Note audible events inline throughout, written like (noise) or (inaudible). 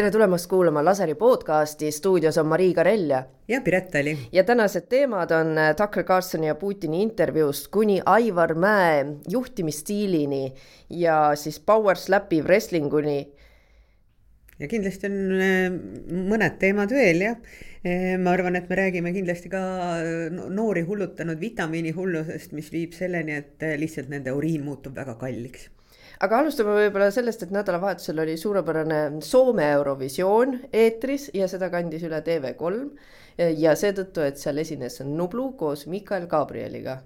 tere tulemast kuulama Laseri podcasti, stuudios on Marii Karell ja. ja Piret Tali. ja tänased teemad on äh, Tucker Carlsoni ja Putini intervjuust kuni Aivar Mäe juhtimisstiilini ja siis power slapi wrestlinguni. ja kindlasti on äh, mõned teemad veel jah. Äh, ma arvan, et me räägime kindlasti ka noori hullutanud vitamiinihullusest, mis viib selleni, et lihtsalt nende uriin muutub väga kalliks aga alustame võib-olla sellest, et nädalavahetusel oli suurepärane Soome Eurovisioon eetris ja seda kandis üle TV3 ja seetõttu, et seal esines Nublu koos Mikael Gabrieliga.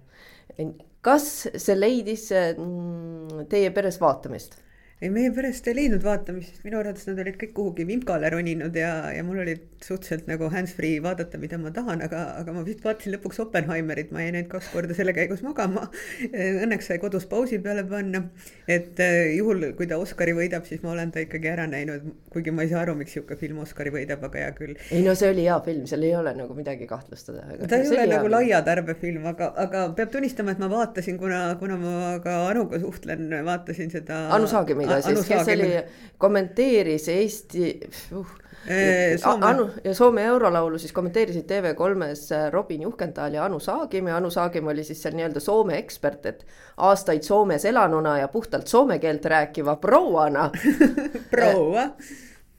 kas see leidis mm, teie peres vaatamist? Ei, meie perest ei leidnud vaatamist, sest minu arvates nad olid kõik kuhugi vimkale roninud ja, ja mul oli suhteliselt nagu hands-free vaadata, mida ma tahan, aga, aga ma vist vaatasin lõpuks Oppenheimerit, ma jäin ainult kaks korda selle käigus magama. Õnneks sai kodus pausi peale panna, et eh, juhul, kui ta Oscari võidab, siis ma olen ta ikkagi ära näinud, kuigi ma ei saa aru, miks sihuke film Oscari võidab, aga hea küll. ei no see oli hea film, seal ei ole nagu midagi kahtlustada. ta ei ole nagu laia tarbefilm, aga, aga peab tunnistama, et ma vaatasin, kuna, kuna ma ka Anuga suhtlen, vaatasin seda. Anu Saagimiga siis, kes oli, kommenteeris Eesti uh, Soome. Anu ja Soome eurolaulu siis kommenteerisid TV3-s äh, Robin Juhkendal ja Anu Saagim ja Anu Saagim oli siis seal nii-öelda Soome ekspert, et aastaid Soomes elanuna ja puhtalt soome keelt rääkiva prouana (laughs) proua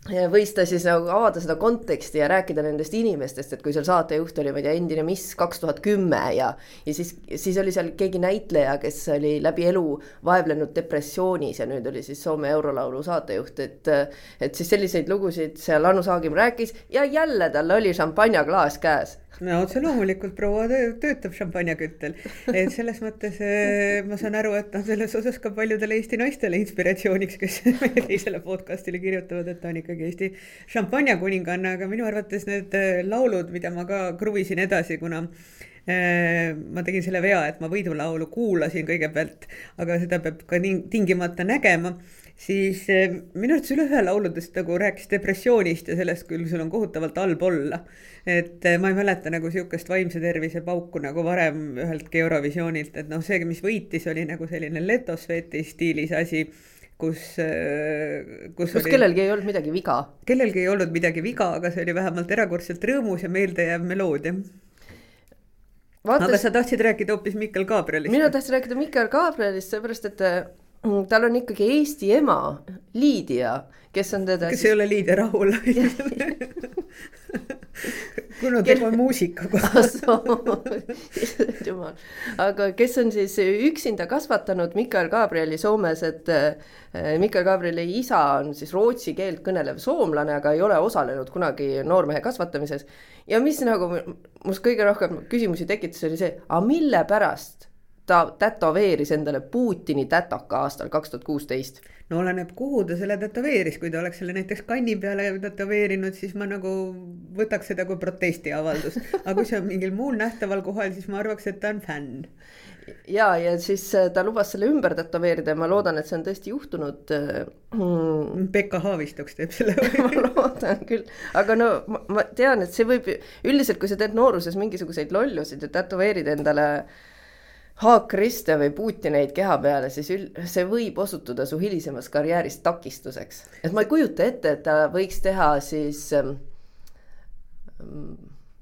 võis ta siis nagu avada seda konteksti ja rääkida nendest inimestest, et kui seal saatejuht oli, ma ei tea, endine Miss kaks tuhat kümme ja, ja siis, siis oli seal keegi näitleja, kes oli läbi elu vaevlenud depressioonis ja nüüd oli siis Soome eurolaulu saatejuht, et. et siis selliseid lugusid seal Anu Saagim rääkis ja jälle tal oli šampanjaklaas käes no otse loomulikult proua töötab šampanjaküttel, et selles mõttes eh, ma saan aru, et on selles osas ka paljudele Eesti naistele inspiratsiooniks, kes (laughs) meie teisele podcast'ile kirjutavad, et ta on ikkagi Eesti šampanjakuninganna, aga minu arvates need eh, laulud, mida ma ka kruvisin edasi, kuna eh, ma tegin selle vea, et ma võidulaulu kuulasin kõigepealt, aga seda peab ka tingimata nägema siis minu arvates üle ühe lauludest nagu rääkis depressioonist ja sellest, küll sul on kohutavalt halb olla et eh, ma ei mäleta nagu sihukest vaimse tervise pauku nagu varem üheltki Eurovisioonilt, et noh, see, mis võitis, oli nagu selline letosveti stiilis asi kus, eh, kus. kus oli, kellelgi ei olnud midagi viga. kellelgi ei olnud midagi viga, aga see oli vähemalt erakordselt rõõmus ja meeldejääv meloodia. Vaatas... aga sa tahtsid rääkida hoopis Mikkel Gabrielist? mina tahtsin rääkida Mikkel Gabrielist, seepärast et eh, tal on ikkagi Eesti ema, Liidia, kes on teda. kes siis... ei ole Liidia Rahul kuna tegu on muusikaga jumal, aga kes on siis üksinda kasvatanud Mikael Gabrieli Soomes, et eh, Mikael Gabrieli isa on siis rootsi keelt kõnelev soomlane, aga ei ole osalenud kunagi noormehe kasvatamises. ja mis nagu must kõige rohkem küsimusi tekitas, oli see, aga mille pärast ta tätoveeris endale Putini tätoka aastal kaks tuhat kuusteist. No oleneb, kuhu ta selle tätoveeris, kui ta oleks selle näiteks kanni peale tätoveerinud, siis ma nagu võtaks seda kui protestiavaldust. (laughs) aga kui see on mingil muul nähtaval kohal, siis ma arvaks, et ta on fänn. ja, ja siis äh, ta lubas selle ümber tätoveerida ja ma loodan, et see on tõesti juhtunud mm.. Pekka Haavistoks teeb selle (laughs) ma loodan küll, aga no ma, ma tean, et see võib üldiselt, kui sa teed nooruses mingisuguseid lollusid ja tätoveerid endale äh, haakriste või Putineid keha peale, siis see võib osutuda su hilisemas karjääris takistuseks. et ma ei kujuta ette, et ta võiks teha siis ähm,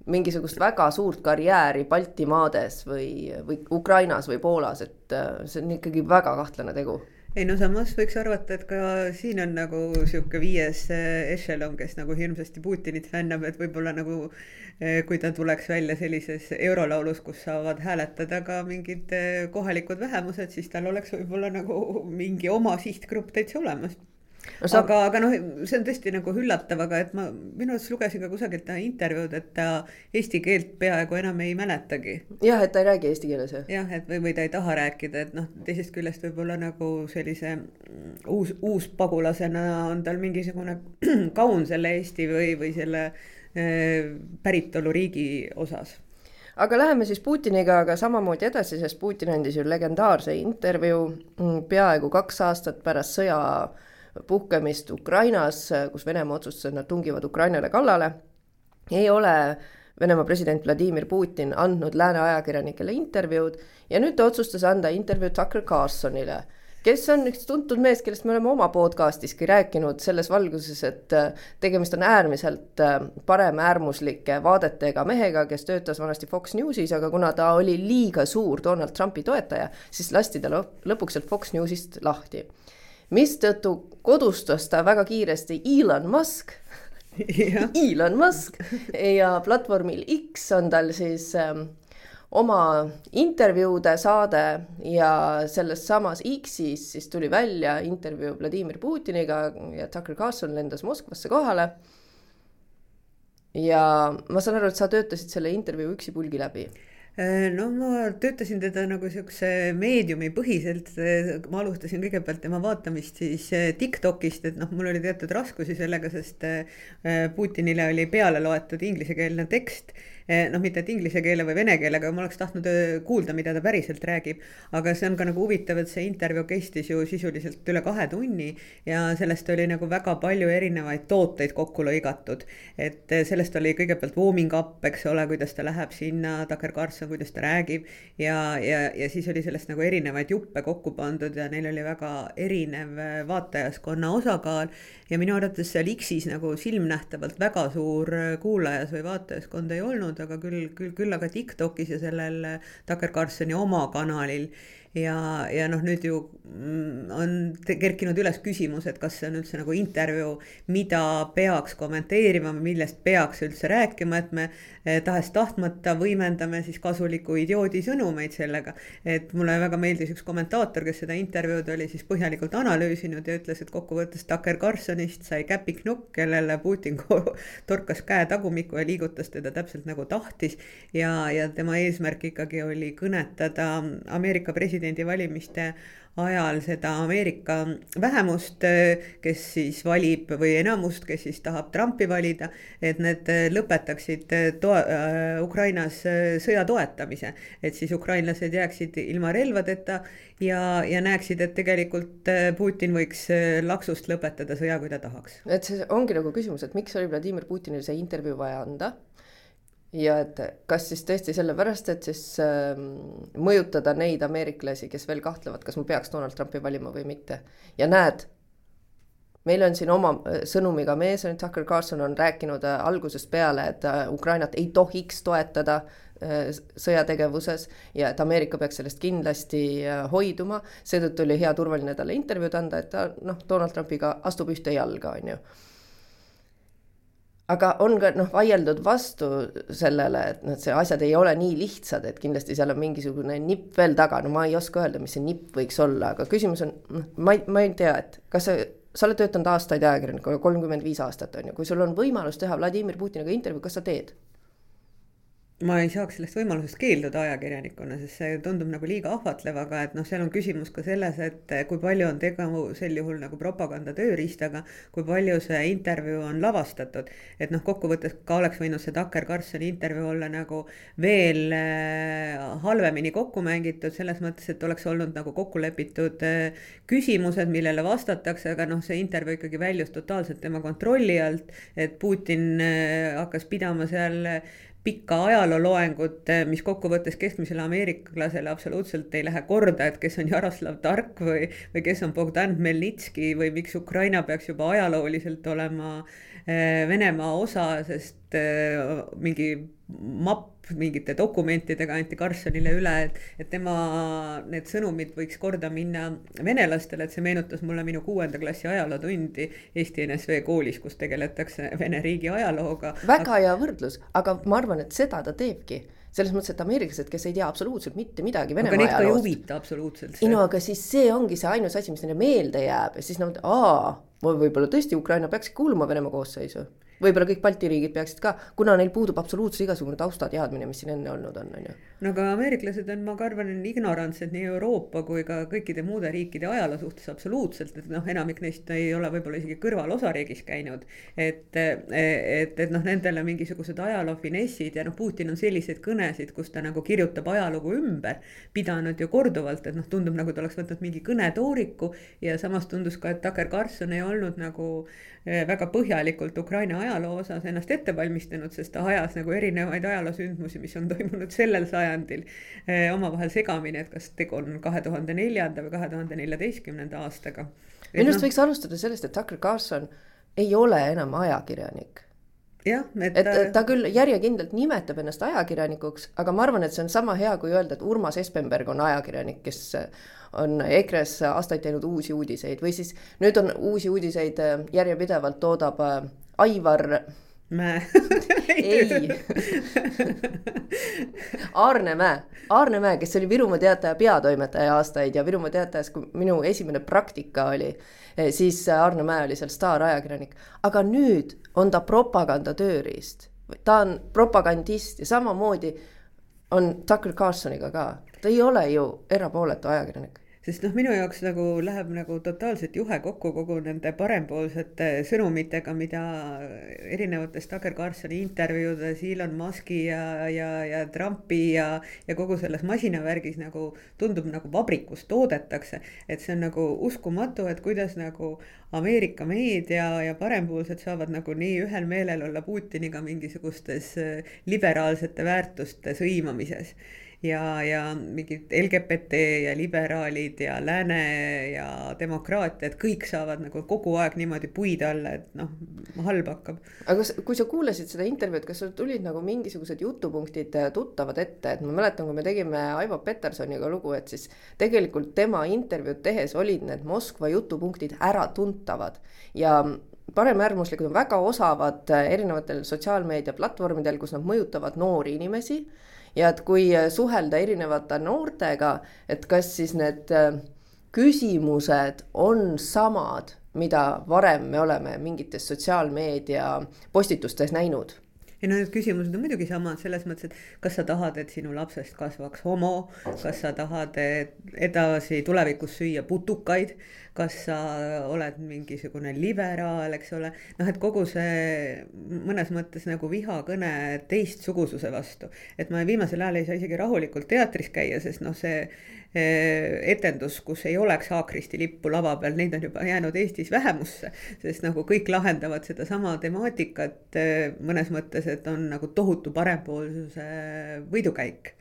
mingisugust väga suurt karjääri Baltimaades või, või Ukrainas või Poolas, et äh, see on ikkagi väga kahtlane tegu ei no samas võiks arvata, et ka siin on nagu sihuke viies äh, ešelon, kes nagu hirmsasti Putinit fännab, et võib-olla nagu äh, kui ta tuleks välja sellises eurolaulus, kus saavad hääletada ka mingid äh, kohalikud vähemused, siis tal oleks võib-olla nagu mingi oma sihtgrupp täitsa olemas no, saab... aga, aga noh, see on tõesti nagu üllatav, aga et ma minu arust lugesin ka kusagilt intervjuud, et ta eesti keelt peaaegu enam ei mäletagi. jah, et ta ei räägi eesti keeles jah? jah, et või, või ta ei taha rääkida, et noh, teisest küljest võib-olla nagu sellise mm, uus, uuspagulasena on tal mingisugune (clears throat) kaun selle Eesti või, või selle äh, päritoluriigi osas aga läheme siis Putiniga aga samamoodi edasi, sest Putin andis ju legendaarse intervjuu mm, peaaegu kaks aastat pärast sõja puhkemist Ukrainas, kus Venemaa otsustas, et nad tungivad Ukrainale kallale, ei ole Venemaa president Vladimir Putin andnud lääne ajakirjanikele intervjuud ja nüüd ta otsustas anda intervjuu Tucker Carlsonile kes on üks tuntud mees, kellest me oleme oma podcastiski rääkinud selles valguses, et äh, tegemist on äärmiselt äh, paremäärmuslike vaadetega mehega, kes töötas vanasti Fox Newsis, aga kuna ta oli liiga suur Donald Trumpi toetaja, siis lasti ta lõpuks sealt Fox Newsist lahti. Mistõttu kodustas ta väga kiiresti Elon Musk. (laughs) Elon Musk. Ja platvormil X on tal siis ähm, oma intervjuude saade ja selles samas X-is siis tuli välja intervjuu Vladimir Putiniga ja Tucker Carlson lendas Moskvasse kohale. ja ma saan aru, et sa töötasid selle intervjuu üksipulgi läbi no ma töötasin teda nagu siukse meediumi põhiselt, ma alustasin kõigepealt tema vaatamist siis äh, Tiktokist, et noh, mul oli teatud raskusi sellega, sest äh, Putinile oli peale loetud inglisekeelne tekst noh, mitte et inglise keele või vene keelega, ma oleks tahtnud eh, kuulda, mida ta päriselt räägib. aga see on ka nagu huvitav, et see intervjuu kestis ju sisuliselt üle kahe tunni ja sellest oli nagu väga palju erinevaid tooteid kokku lõigatud. et eh, sellest oli kõigepealt warming up, eks ole, kuidas ta läheb sinna, Tucker Carlson, kuidas ta räägib. ja, ja, ja siis oli sellest nagu erinevaid juppe kokku pandud ja neil oli väga erinev vaatajaskonna osakaal ja minu arvates seal X-is nagu silmnähtavalt väga suur kuulajas või vaatajaskond ei olnud, aga küll, küll, küll aga Tiktokis ja sellel Tucker Carlsoni oma kanalil ja, ja noh, nüüd ju mm, on kerkinud üles küsimus, et kas see on üldse nagu intervjuu, mida peaks kommenteerima millest peaks üldse rääkima, et me eh, tahes-tahtmata võimendame siis kasuliku idioodi sõnumeid sellega. et mulle väga meeldis üks kommentaator, kes seda intervjuud oli siis põhjalikult analüüsinud ja ütles, et kokkuvõttes Tucker Carlsonist sai käpiknukk, kellele Putin torkas käe tagumikku ja liigutas teda täpselt nagu tahtis. ja, ja tema eesmärk ikkagi oli kõnetada Ameerika presidendi presidendivalimiste ajal seda Ameerika vähemust, kes siis valib või enamust, kes siis tahab Trumpi valida, et need lõpetaksid toa- äh,, Ukrainas sõja toetamise. et siis ukrainlased jääksid ilma relvadeta ja, ja näeksid, et tegelikult Putin võiks laksust lõpetada sõja, kui ta tahaks. et see ongi nagu küsimus, et miks oli Vladimir Putinil see intervjuu vaja anda ja et kas siis tõesti sellepärast, et siis äh, mõjutada neid ameeriklasi, kes veel kahtlevad, kas ma peaks Donald Trumpi valima või mitte. ja näed, meil on siin oma äh, sõnumiga mees, Tucker Carlson on rääkinud äh, algusest peale, et äh, Ukrainat ei tohiks toetada äh, sõjategevuses ja et Ameerika peaks sellest kindlasti äh, hoiduma. seetõttu oli hea turvaline talle intervjuud anda, et ta noh, Donald Trumpiga astub ühte jalga, on ju aga on ka noh, vaieldud vastu sellele, et noh, see asjad ei ole nii lihtsad, et kindlasti seal on mingisugune nipp veel taga, no ma ei oska öelda, mis see nipp võiks olla, aga küsimus on, noh, ma ei, ma ei tea, et kas sa, sa oled töötanud aastaid ajakirjanikuna, kolmkümmend viis aastat on ju, kui sul on võimalus teha Vladimir Putiniga intervjuu, kas sa teed? Ma ei saaks sellest võimalusest keelduda ajakirjanikuna, sest see tundub nagu liiga ahvatlev, aga et noh, seal on küsimus ka selles, et kui palju on tegu sel juhul nagu propaganda tööriistaga, kui palju see intervjuu on lavastatud. et noh, kokkuvõttes ka oleks võinud see Tucker Carlsoni intervjuu olla nagu veel äh, halvemini kokku mängitud, selles mõttes, et oleks olnud nagu kokku lepitud äh, küsimused, millele vastatakse, aga noh, see intervjuu ikkagi väljus totaalselt tema kontrolli alt, et Putin äh, hakkas pidama seal pikka ajalooloengut, mis kokkuvõttes keskmisele ameeriklasele absoluutselt ei lähe korda, et kes on Jaroslav Tark või, või kes on Bogdan Hmelnitski või miks Ukraina peaks juba ajalooliselt olema eh, Venemaa osa, sest eh, mingi mapp mingite dokumentidega anti Karlssonile üle, et, et tema need sõnumid võiks korda minna venelastele, et see meenutas mulle minu kuuenda klassi ajalootundi Eesti NSV koolis, kus tegeletakse Vene riigi ajalooga. väga hea võrdlus, aga ma arvan, et seda ta teebki selles mõttes, et ameeriklased, kes ei tea absoluutselt mitte midagi Venemaa ajaloost. aga neid ka ei huvita absoluutselt see. ei no aga siis see ongi see ainus asi, mis neile meelde jääb ja siis nad, aa, võib-olla tõesti Ukraina peaks kuuluma Venemaa koosseisu võib-olla kõik Balti riigid peaksid ka, kuna neil puudub absoluutselt igasugune taustateadmine, mis siin enne olnud on, on ju. no aga ameeriklased on, ma arvan, ignorantsed nii Euroopa kui ka kõikide muude riikide ajaloo suhtes absoluutselt, et noh, enamik neist ei ole võib-olla isegi kõrvalosariigis käinud. et, et, et noh, nendele mingisugused ajaloo finessid ja noh, Putin on selliseid kõnesid, kus ta nagu kirjutab ajalugu ümber, pidanud ju korduvalt, et noh, tundub nagu ta oleks võtnud mingi kõnetooriku ja samas tundus ka, et Tucker Carlson ei olnud nagu eh, väga põhjalikult Ukraina ajaloo ajaloo osas ennast ette valmistanud, sest ta ajas nagu erinevaid ajaloosündmusi, mis on toimunud sellel sajandil eh, omavahel segamini, et kas tegu on kahe tuhande neljanda või kahe tuhande neljateistkümnenda aastaga. minu arust no, võiks alustada sellest, et Tucker Carlson ei ole enam ajakirjanik jah, et, et ta küll järjekindlalt nimetab ennast ajakirjanikuks, aga ma arvan, et see on sama hea, kui öelda, et Urmas Espenberg on ajakirjanik, kes on EKRE-s aastaid teinud uusi uudiseid või siis nüüd on uusi uudiseid äh, järjepidevalt toodab äh, Aivar. Mäe ei. Aarne Mäe, Aarne Mäe, kes oli Virumaa Teataja peatoimetaja aastaid ja Virumaa Teatajas, kui minu esimene praktika oli, eh, siis Aarne Mäe oli seal staarajakirjanik, aga nüüd on ta propaganda tööriist. ta on propagandist ja samamoodi on Tucker Carlsoniga ka, ta ei ole ju erapooletu ajakirjanik sest noh, minu jaoks nagu läheb nagu totaalselt juhe kokku kogu nende parempoolsete sõnumitega, mida erinevates Tucker Carlsoni intervjuudes Elon Musk'i ja, ja, ja Trumpi ja, ja kogu selles masinavärgis nagu tundub nagu vabrikus toodetakse. et see on nagu uskumatu, et kuidas nagu Ameerika meedia ja parempoolsed saavad nagu nii ühel meelel olla Putiniga mingisugustes liberaalsete väärtuste sõimamises ja, ja mingid LGBT ja liberaalid ja lääne ja demokraatia, et kõik saavad nagu kogu aeg niimoodi puid alla, et noh, halb hakkab. aga kas, kui sa kuulasid seda intervjuud, kas sul tulid nagu mingisugused jutupunktid äh, tuttavad ette, et ma mäletan, kui me tegime Aivo Petersoniga lugu, et siis tegelikult tema intervjuud tehes olid need Moskva jutupunktid äratuntavad. Ja paremäärmuslikud on väga osavad äh, erinevatel sotsiaalmeedia platvormidel, kus nad mõjutavad noori inimesi ja et kui äh, suhelda erinevate noortega, et kas siis need äh, küsimused on samad, mida varem me oleme mingites sotsiaalmeedia postitustes näinud ei no need küsimused on muidugi samad selles mõttes, et kas sa tahad, et sinu lapsest kasvaks homo, kas sa tahad edasi tulevikus süüa putukaid, kas sa oled mingisugune liberaal, eks ole. noh, et kogu see mõnes mõttes nagu vihakõne teistsugususe vastu, et ma viimasel ajal ei saa isegi rahulikult teatris käia, sest noh, see Eh, etendus, kus ei oleks Haakristi lippu lava peal, neid on juba jäänud Eestis vähemusse, sest nagu kõik lahendavad sedasama temaatikat eh, mõnes mõttes, et on nagu tohutu parempoolsuse võidukäik.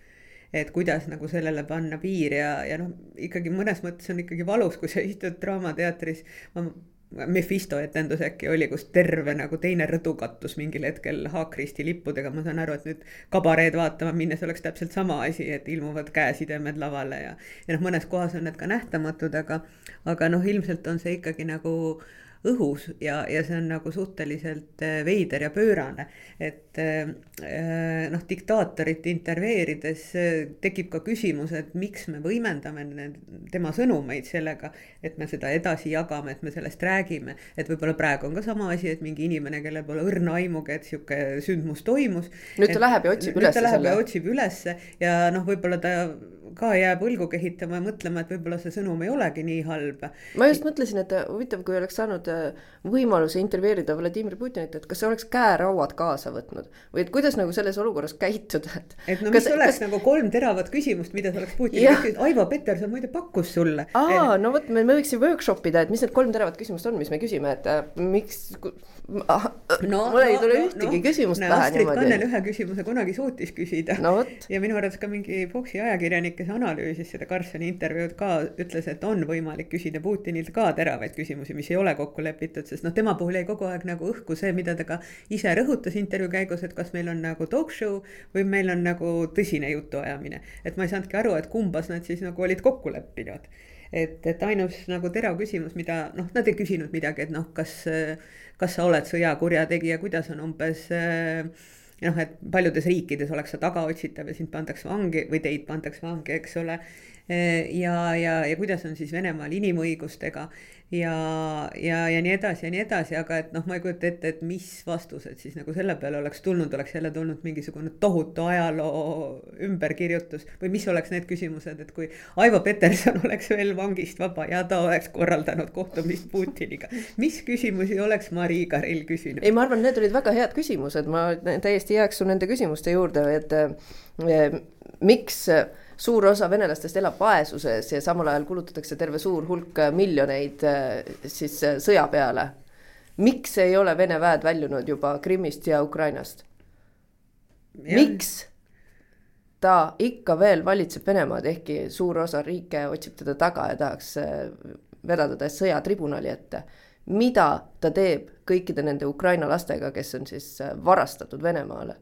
Et kuidas nagu sellele panna piir ja, ja noh, ikkagi mõnes mõttes on ikkagi valus, kui sa istud Draamateatris. ma Mephisto etendus äkki oli, kus terve nagu teine rõdu kattus mingil hetkel Haakristi lippudega, ma saan aru, et nüüd kabareed vaatama minnes oleks täpselt sama asi, et ilmuvad käesidemed lavale ja ja noh, mõnes kohas on need ka nähtamatud, aga aga noh, ilmselt on see ikkagi nagu äh, õhus ja, ja see on nagu suhteliselt äh, veider ja pöörane. et äh, äh, noh, diktaatorit intervjueerides tekib ka küsimus, et miks me võimendame tema sõnumeid sellega, et me seda edasi jagame, et me sellest räägime. et võib-olla praegu on ka sama asi, et mingi inimene, kellel pole õrna aimugi, et sihuke sündmus toimus. nüüd ta et, läheb ja otsib üles selle. Läheb ja otsib ülesse ja noh, võib-olla ta ka jääb õlgu kehitama ja mõtlema, et võib-olla see sõnum ei olegi nii halb. ma just mõtlesin, et huvitav, kui oleks saanud äh, võimaluse intervjueerida Vladimir Putinit, et kas sa oleks käerauad kaasa võtnud või et kuidas nagu selles olukorras käituda, et. et no mis kas, oleks kas... nagu kolm teravat küsimust, mida sa oleks Putinile küsinud, Aivo Peterson muide pakkus sulle. aa, no vot, me, me võiksime workshop ida, et mis need kolm teravat küsimust on, mis me küsime, et äh, miks ah, no, mul ei tule no, ühtegi no, küsimust pähe niimoodi. Kannel ühe küsimuse kunagi suutis küsida no,. ja minu arvates ka mingi Foxi ajakirjanik, kes analüüsis seda Karlssoni intervjuud ka, ütles, et on võimalik küsida Putinilt ka teravaid küsimusi, mis ei ole kokku lepitud, sest noh, tema puhul jäi kogu aeg nagu õhku see, mida ta ka ise rõhutas intervjuu käigus, et kas meil on nagu talk show või meil on nagu tõsine jutuajamine. et ma ei saanudki aru, et kumbas nad siis nagu olid kokku leppinud et, et ainus nagu terav küsimus, mida noh, nad ei küsinud midagi, et noh, kas, kas sa oled sõjakurjategija, kuidas on umbes äh, noh, et paljudes riikides oleks sa tagaotsitav ja sind pandaks vangi või teid pandaks vangi, eks ole. ja, ja, ja kuidas on siis Venemaal inimõigustega ja, ja, ja nii edasi ja nii edasi, aga et noh, ma ei kujuta ette, et mis vastused siis nagu selle peale oleks tulnud, oleks jälle tulnud mingisugune tohutu ajaloo ümberkirjutus või mis oleks need küsimused, et kui Aivo Peterson (laughs) oleks veel vangist vaba ja ta oleks korraldanud kohtumist Putiniga, mis küsimusi oleks Mari Igaril küsinud? ei, ma arvan, need olid väga head küsimused, ma täiesti jääks su nende küsimuste juurde, et eh, miks suur osa venelastest elab vaesuses ja samal ajal kulutatakse terve suur hulk miljoneid äh, siis äh, sõja peale. miks ei ole Vene väed väljunud juba Krimmist ja Ukrainast? miks ta ikka veel valitseb Venemaad, ehkki suur osa riike otsib teda taga ja tahaks äh, vedada ta sõjatribunali ette. mida ta teeb kõikide nende Ukraina lastega, kes on siis varastatud Venemaale?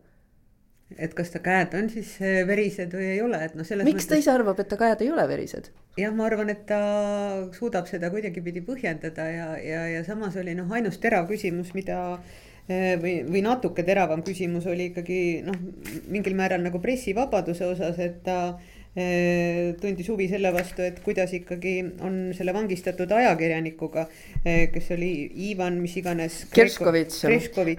Et kas ta käed on siis äh, verised või ei ole, et noh, selles miks mõttes... ta ise arvab, et ta käed ei ole verised? jah, ma arvan, et ta suudab seda kuidagipidi põhjendada ja, ja, ja samas oli noh, ainus terav küsimus, mida Eh, või, või natuke teravam küsimus oli ikkagi noh, mingil määral nagu pressivabaduse osas, et ta Eh, tundis huvi selle vastu, et kuidas ikkagi on selle vangistatud ajakirjanikuga, eh, kes oli Ivan, mis iganes. Kerskovitš.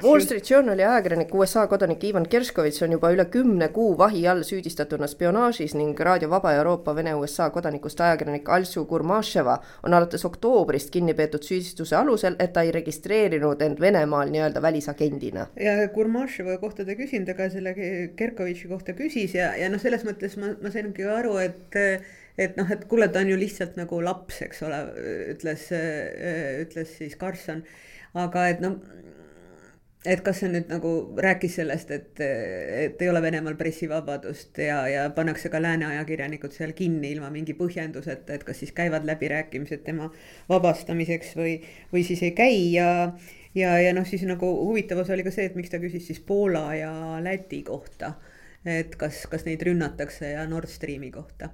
Wall Street Journali ajakirjanik, USA kodanik Ivan Kerskovitš on juba üle kümne kuu vahi all süüdistatuna spionaažis ning Raadio Vaba Euroopa Vene-USA kodanikust ajakirjanik Alsu Gurmaševa on alates oktoobrist kinni peetud süüdistuse alusel, et ta ei registreerinud end Venemaal nii-öelda välisagendina. ja Gurmaševa kohta ta küsin, ta ka selle Kerkovitši kohta küsis ja, ja noh, selles mõttes ma, ma saingi ju aru, et, et noh, et kuule, ta on ju lihtsalt nagu laps, eks ole, ütles, ütles siis Karlsson. aga et noh, et kas see nüüd nagu rääkis sellest, et, et ei ole Venemaal pressivabadust ja, ja pannakse ka lääne ajakirjanikud seal kinni ilma mingi põhjenduseta, et kas siis käivad läbirääkimised tema vabastamiseks või, või siis ei käi ja ja, ja noh, siis nagu huvitav osa oli ka see, et miks ta küsis siis Poola ja Läti kohta et kas, kas neid rünnatakse ja Nord Streami kohta.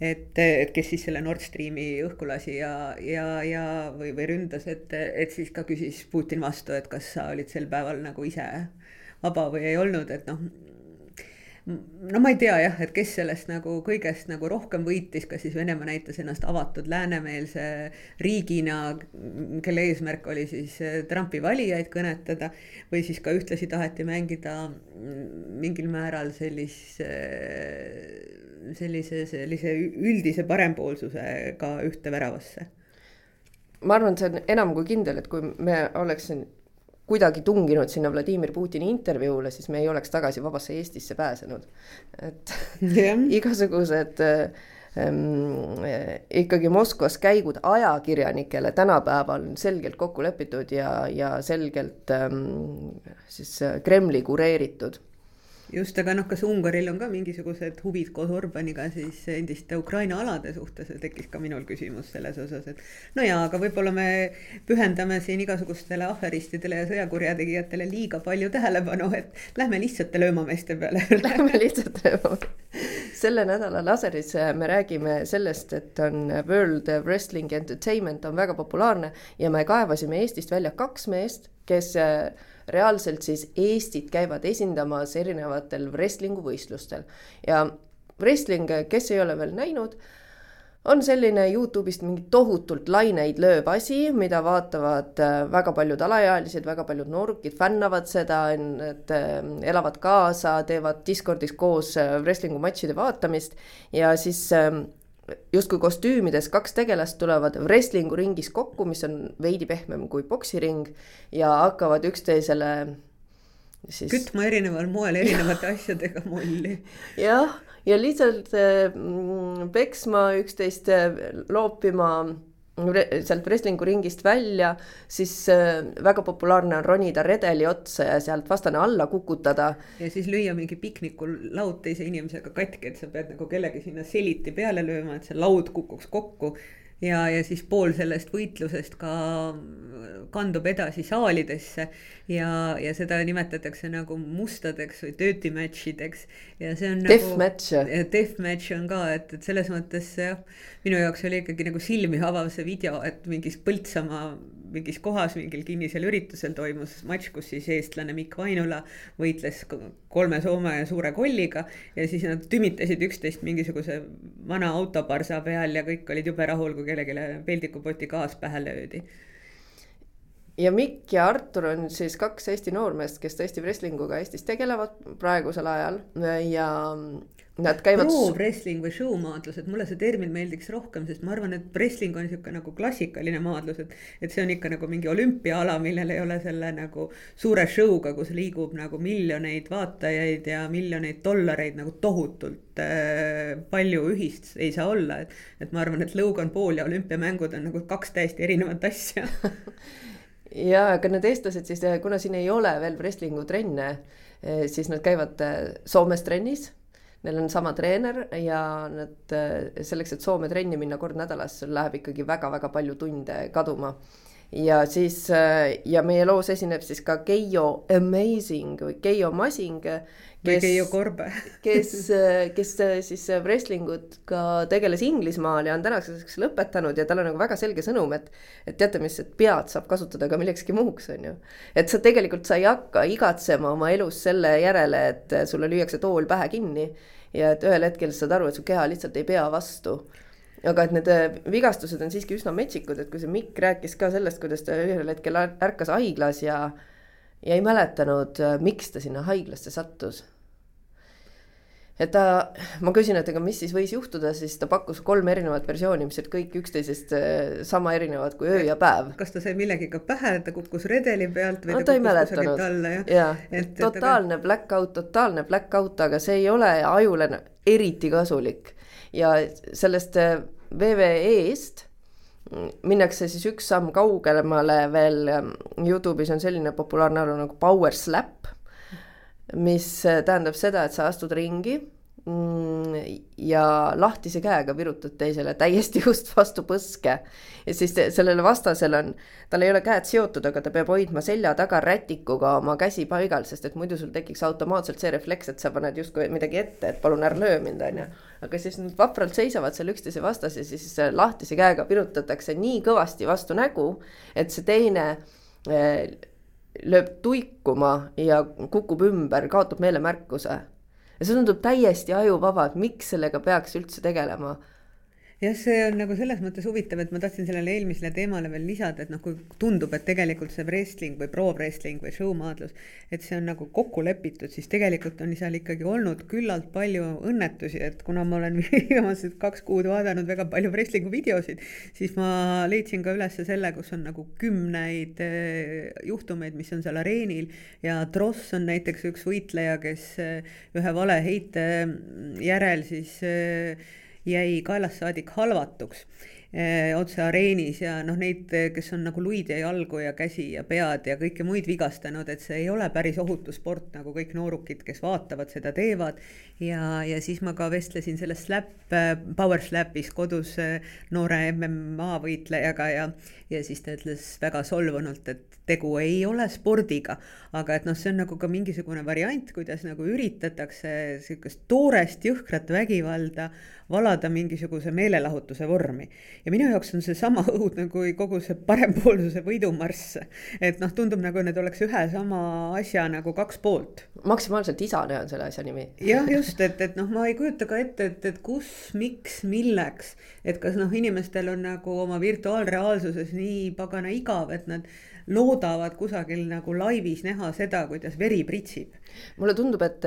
et, et kes siis selle Nord Streami õhku lasi ja, ja, ja või, või ründas, et, et siis ka küsis Putin vastu, et kas sa olid sel päeval nagu ise vaba või ei olnud, et noh no ma ei tea jah, et kes sellest nagu kõigest nagu rohkem võitis, kas siis Venemaa näitas ennast avatud läänemeelse riigina, kelle eesmärk oli siis eh, Trumpi valijaid kõnetada või siis ka ühtlasi taheti mängida mingil määral sellise, sellise, sellise üldise parempoolsusega ühte väravasse. Ma arvan, et see on enam kui kindel, et kui me oleks kuidagi tunginud sinna Vladimir Putini intervjuule, siis me ei oleks tagasi vabasse Eestisse pääsenud. et yeah. (laughs) igasugused ähm, ikkagi Moskvas käigud ajakirjanikele tänapäeval on selgelt kokku lepitud ja, ja selgelt ähm, siis Kremli kureeritud just, aga noh, kas Ungaril on ka mingisugused huvid koos Orbaniga siis endiste Ukraina alade suhtes, tekkis ka minul küsimus selles osas, et no jaa, aga võib-olla me pühendame siin igasugustele ahveristidele ja sõjakurjategijatele liiga palju tähelepanu, et lähme lihtsate löömameeste peale. (laughs) Lähme lihtsate löömameeste selle nädala laseris me räägime sellest, et on World Wrestling Entertainment on väga populaarne ja me kaevasime Eestist välja kaks meest, kes reaalselt siis Eestit käivad esindamas erinevatel wrestling'u võistlustel. Ja wrestling, kes ei ole veel näinud, on selline Youtube'ist mingi tohutult laineid lööv asi, mida vaatavad äh, väga paljud alaealised, väga paljud noorukid fännavad seda, et äh, elavad kaasa, teevad Discordis koos äh, wrestling'u matšide vaatamist. Ja siis ähm, justkui kostüümides kaks tegelast tulevad wrestlingu ringis kokku, mis on veidi pehmem kui poksiring ja hakkavad üksteisele siis. kütma erineval moel erinevate (laughs) asjadega molli. jah, ja lihtsalt mm, peksma üksteist, loopima sealt wrestling'u ringist välja, siis äh, väga populaarne on ronida redeli otsa ja sealt vastane alla kukutada. ja siis lüüa mingi piknikul laud teise inimesega katki, et sa pead nagu kellegi sinna seliti peale lööma, et see laud kukuks kokku ja, ja siis pool sellest võitlusest ka kandub edasi saalidesse ja, ja seda nimetatakse nagu mustadeks või dirty match ideks. ja see on death nagu. Match. Death match on ka, et, et selles mõttes jah, minu jaoks oli ikkagi nagu silmi avav see video, et mingis Põltsamaa mingis kohas mingil kinnisel üritusel toimus matš, kus siis eestlane Mikk Vainula võitles kolme Soome suure kolliga ja siis nad tümitasid üksteist mingisuguse vana autoparsa peal ja kõik olid jube rahul, kui kellelegi peldikupoti gaas pähe löödi ja Mikk ja Artur on siis kaks Eesti noormeest, kes tõesti wrestlinguga Eestis tegelevad praegusel ajal ja nad käivad. pro-wrestling või show-maadlused, mulle see termin meeldiks rohkem, sest ma arvan, et wrestling on niisugune nagu klassikaline maadlus, et. et see on ikka nagu mingi olümpiaala, millel ei ole selle nagu suure show'ga, kus liigub nagu miljoneid vaatajaid ja miljoneid dollareid nagu tohutult äh, palju ühist ei saa olla, et. et ma arvan, et Logan Paul ja olümpiamängud on nagu kaks täiesti erinevat asja (laughs) ja aga need eestlased siis, kuna siin ei ole veel wrestlingu trenne, siis nad käivad Soomes trennis. Neil on sama treener ja nad selleks, et Soome trenni minna kord nädalas, läheb ikkagi väga-väga palju tunde kaduma ja siis ja meie loos esineb siis ka Keijo Amazing või Keijo Masing. või Keijo Korbe (laughs) kes, kes siis wrestlingut ka tegeles Inglismaal ja on tänaseks lõpetanud ja tal on nagu väga selge sõnum, et et teate mis, et pead saab kasutada ka millekski muuks, on ju. et sa tegelikult, sa ei hakka igatsema oma elus selle järele, et sulle lüüakse tool pähe kinni ja et ühel hetkel sa saad aru, et su keha lihtsalt ei pea vastu aga et need äh, vigastused on siiski üsna metsikud, et kui see Mikk rääkis ka sellest, kuidas ta ühel hetkel ärkas haiglas ja ja ei mäletanud, äh, miks ta sinna haiglasse sattus. et ta, ma küsin, et aga mis siis võis juhtuda, siis ta pakkus kolm erinevat versiooni, mis olid kõik üksteisest äh, sama erinevad kui öö ja päev. kas ta sai millegagi pähe, et ta kukkus redeli pealt või no, ta, ta kukkus kusagil alla, jah? jah, et totaalne aga... black out, totaalne black out, aga see ei ole ajule eriti kasulik ja sellest VVE-st minnakse siis üks samm kaugemale veel, Youtube'is on selline populaarne aru nagu power slap, mis tähendab seda, et sa astud ringi ja lahtise käega virutad teisele täiesti (laughs) just vastu põske. ja siis sellele vastasel on, tal ei ole käed seotud, aga ta peab hoidma selja taga rätikuga oma käsi paigal, sest et muidu sul tekiks automaatselt see refleks, et sa paned justkui midagi ette, et palun ära löö mind, onju. aga siis nad vapralt seisavad seal üksteise vastas ja siis lahtise käega virutatakse nii kõvasti vastu nägu, et see teine eh, lööb tuikuma ja kukub ümber, kaotab meelemärkuse ja see tundub täiesti ajuvaba, et miks sellega peaks üldse tegelema jah, see on nagu selles mõttes huvitav, et ma tahtsin sellele eelmisele teemale veel lisada, et noh, kui tundub, et tegelikult see wrestling või pro wrestling või showmaadlus, et see on nagu kokku lepitud, siis tegelikult on seal ikkagi olnud küllalt palju õnnetusi, et kuna ma olen (laughs) viimased kaks kuud vaadanud väga palju wrestling'u videosid, siis ma leidsin ka üles selle, kus on nagu kümneid eh, juhtumeid, mis on seal areenil ja Dross on näiteks üks võitleja, kes eh, ühe valeheite järel siis äh, jäi kaelast saadik halvatuks otse areenis ja noh, neid, kes on nagu luid ja jalgu ja käsi ja pead ja kõike muid vigastanud, et see ei ole päris ohutu sport, nagu kõik noorukid, kes vaatavad, seda teevad. ja, ja siis ma ka vestlesin selles slap, power slap'is kodus eh, noore MMA võitlejaga ja, ja siis ta ütles väga solvunult, et tegu ei ole spordiga, aga et noh, see on nagu ka mingisugune variant, kuidas nagu üritatakse sihukest toorest jõhkrat vägivalda valada mingisuguse meelelahutuse vormi. Ja minu jaoks on see sama (laughs) õudne kui kogu see parempoolsuse võidumarss. et noh, tundub nagu need oleks ühe sama asja nagu kaks poolt. maksimaalselt isane on selle asja nimi. jah, just, et, et noh, ma ei kujuta ka ette, et, et kus, miks, milleks, et kas noh, inimestel on nagu oma virtuaalreaalsuses nii pagana igav, et nad loodavad kusagil nagu laivis näha seda, kuidas veri pritsib. mulle tundub, et